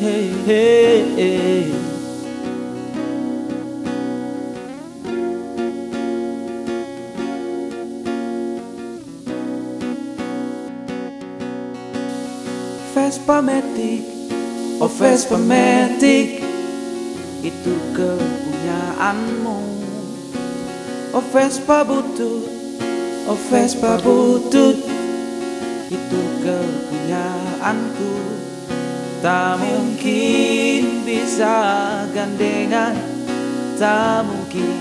hey, hey. Vespa Matic, oh Vespa Matic Itu kepunyaanmu Oh Vespa butut, oh Vespa butut Itu kepunyaanku Tak mungkin bisa gandengan. Tak mungkin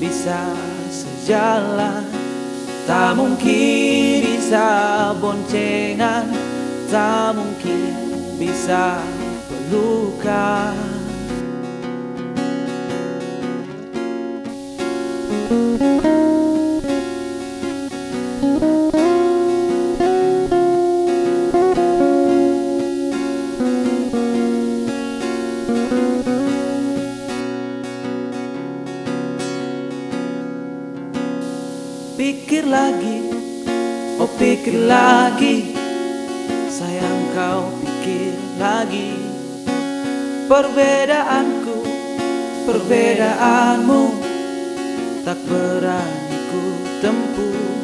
bisa sejalan. Tak mungkin bisa boncengan. Tak mungkin bisa pelukan Pikir lagi, oh pikir lagi Sayang kau pikir lagi. Perbedaanku, perbedaanmu Tak berani ku tempuh.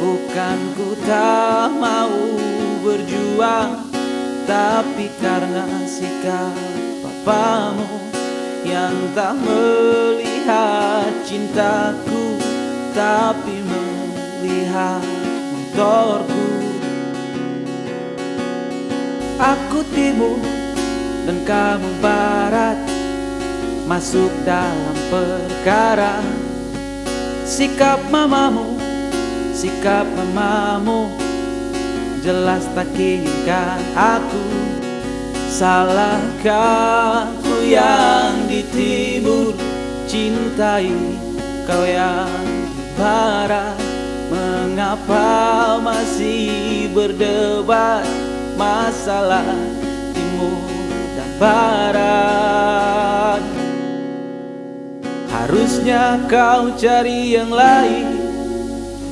Bukan ku tak mau berjuang Tapi karena sikap papamu Yang tak melihat cintaku Tapi melihat motorku. Aku timur dan kamu barat Masuk dalam perkara. Sikap mamamu, sikap mamamu Jelas tak inginkan aku. Salahkah ku yang di timur Cintai kau yang barat Mengapa masih berdebat masalah timur dan barat? Harusnya kau cari yang lain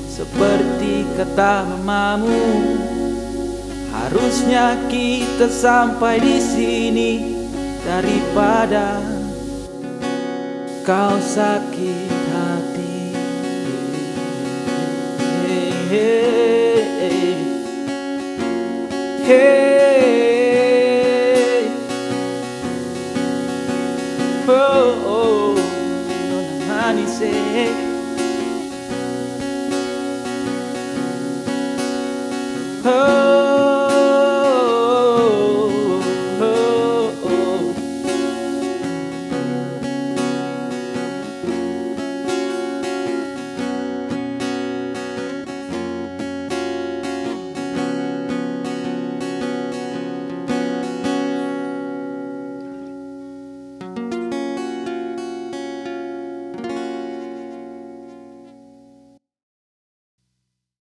Seperti kata mamamu. Harusnya kita sampai di sini Daripada kau sakit Hey, oh, oh, nona manis Oh.